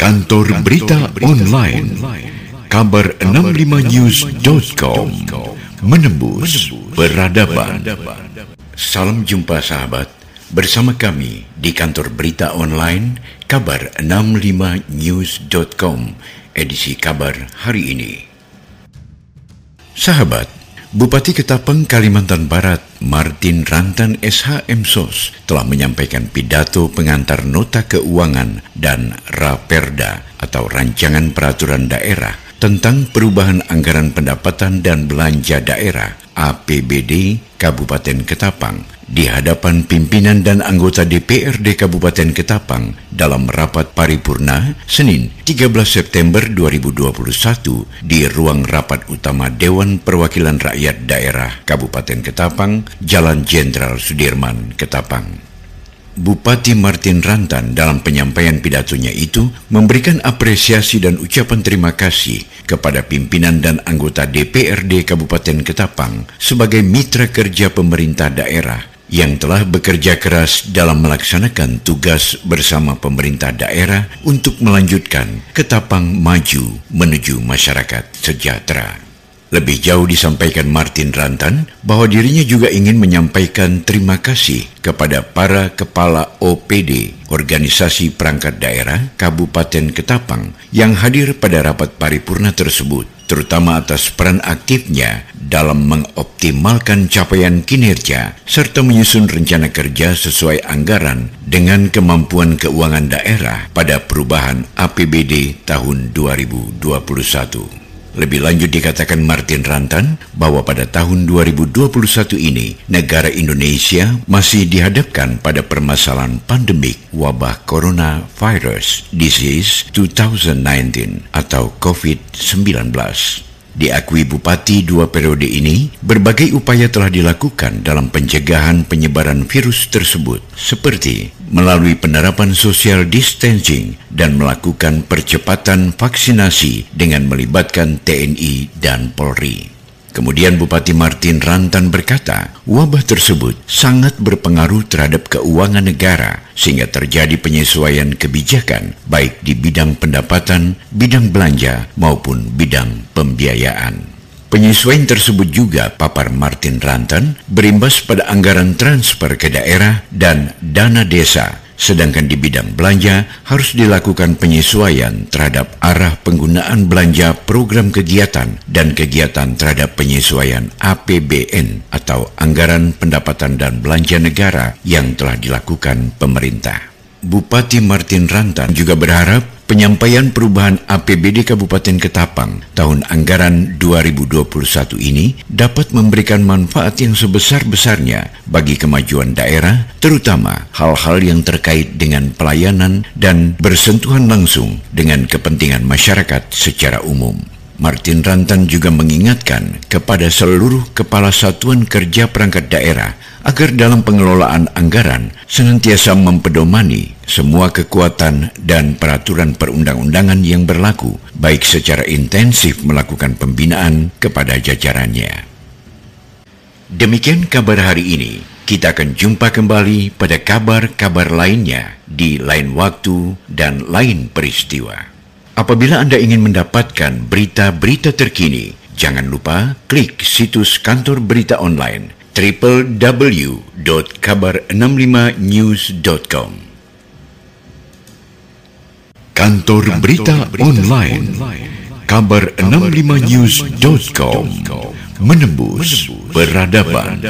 Kantor Berita Online Kabar 65news.com Menembus Peradaban. Salam jumpa sahabat. Bersama kami di kantor berita online Kabar 65news.com Edisi kabar hari ini. Sahabat, Bupati Ketapang Kalimantan Barat Martin Rantan SHM SOS telah menyampaikan pidato pengantar nota keuangan dan Raperda atau Rancangan Peraturan Daerah tentang perubahan anggaran pendapatan dan belanja daerah APBD Kabupaten Ketapang di hadapan pimpinan dan anggota DPRD Kabupaten Ketapang dalam rapat paripurna Senin 13 September 2021 di ruang rapat utama Dewan Perwakilan Rakyat Daerah Kabupaten Ketapang, Jalan Jenderal Sudirman, Ketapang. Bupati Martin Rantan dalam penyampaian pidatonya itu memberikan apresiasi dan ucapan terima kasih kepada pimpinan dan anggota DPRD Kabupaten Ketapang sebagai mitra kerja pemerintah daerah yang telah bekerja keras dalam melaksanakan tugas bersama pemerintah daerah untuk melanjutkan Ketapang maju menuju masyarakat sejahtera. Lebih jauh disampaikan Martin Rantan bahwa dirinya juga ingin menyampaikan terima kasih kepada para kepala OPD Organisasi Perangkat Daerah Kabupaten Ketapang yang hadir pada rapat paripurna tersebut, terutama atas peran aktifnya dalam mengoptimalkan capaian kinerja serta menyusun rencana kerja sesuai anggaran dengan kemampuan keuangan daerah pada perubahan APBD tahun 2021. Lebih lanjut dikatakan Martin Rantan bahwa pada tahun 2021 ini negara Indonesia masih dihadapkan pada permasalahan pandemik wabah coronavirus disease 2019 atau COVID-19. Diakui Bupati dua periode ini, berbagai upaya telah dilakukan dalam pencegahan penyebaran virus tersebut, seperti melalui penerapan social distancing dan melakukan percepatan vaksinasi dengan melibatkan TNI dan Polri. Kemudian Bupati Martin Rantan berkata, wabah tersebut sangat berpengaruh terhadap keuangan negara sehingga terjadi penyesuaian kebijakan baik di bidang pendapatan, bidang belanja maupun bidang pembiayaan. Penyesuaian tersebut juga, papar Martin Rantan, berimbas pada anggaran transfer ke daerah dan dana desa Sedangkan di bidang belanja harus dilakukan penyesuaian terhadap arah penggunaan belanja program kegiatan dan kegiatan terhadap penyesuaian APBN atau Anggaran Pendapatan dan Belanja Negara yang telah dilakukan pemerintah. Bupati Martin Rantan juga berharap Penyampaian perubahan APBD Kabupaten Ketapang tahun anggaran 2021 ini dapat memberikan manfaat yang sebesar-besarnya bagi kemajuan daerah, terutama hal-hal yang terkait dengan pelayanan dan bersentuhan langsung dengan kepentingan masyarakat secara umum. Martin Rantan juga mengingatkan kepada seluruh kepala satuan kerja perangkat daerah agar dalam pengelolaan anggaran senantiasa mempedomani semua kekuatan dan peraturan perundang-undangan yang berlaku, baik secara intensif melakukan pembinaan kepada jajarannya. Demikian kabar hari ini. Kita akan jumpa kembali pada kabar-kabar lainnya di lain waktu dan lain peristiwa. Apabila Anda ingin mendapatkan berita-berita terkini, jangan lupa klik situs kantor berita online www.kabar65news.com Kantor berita online kabar65news.com menembus peradaban.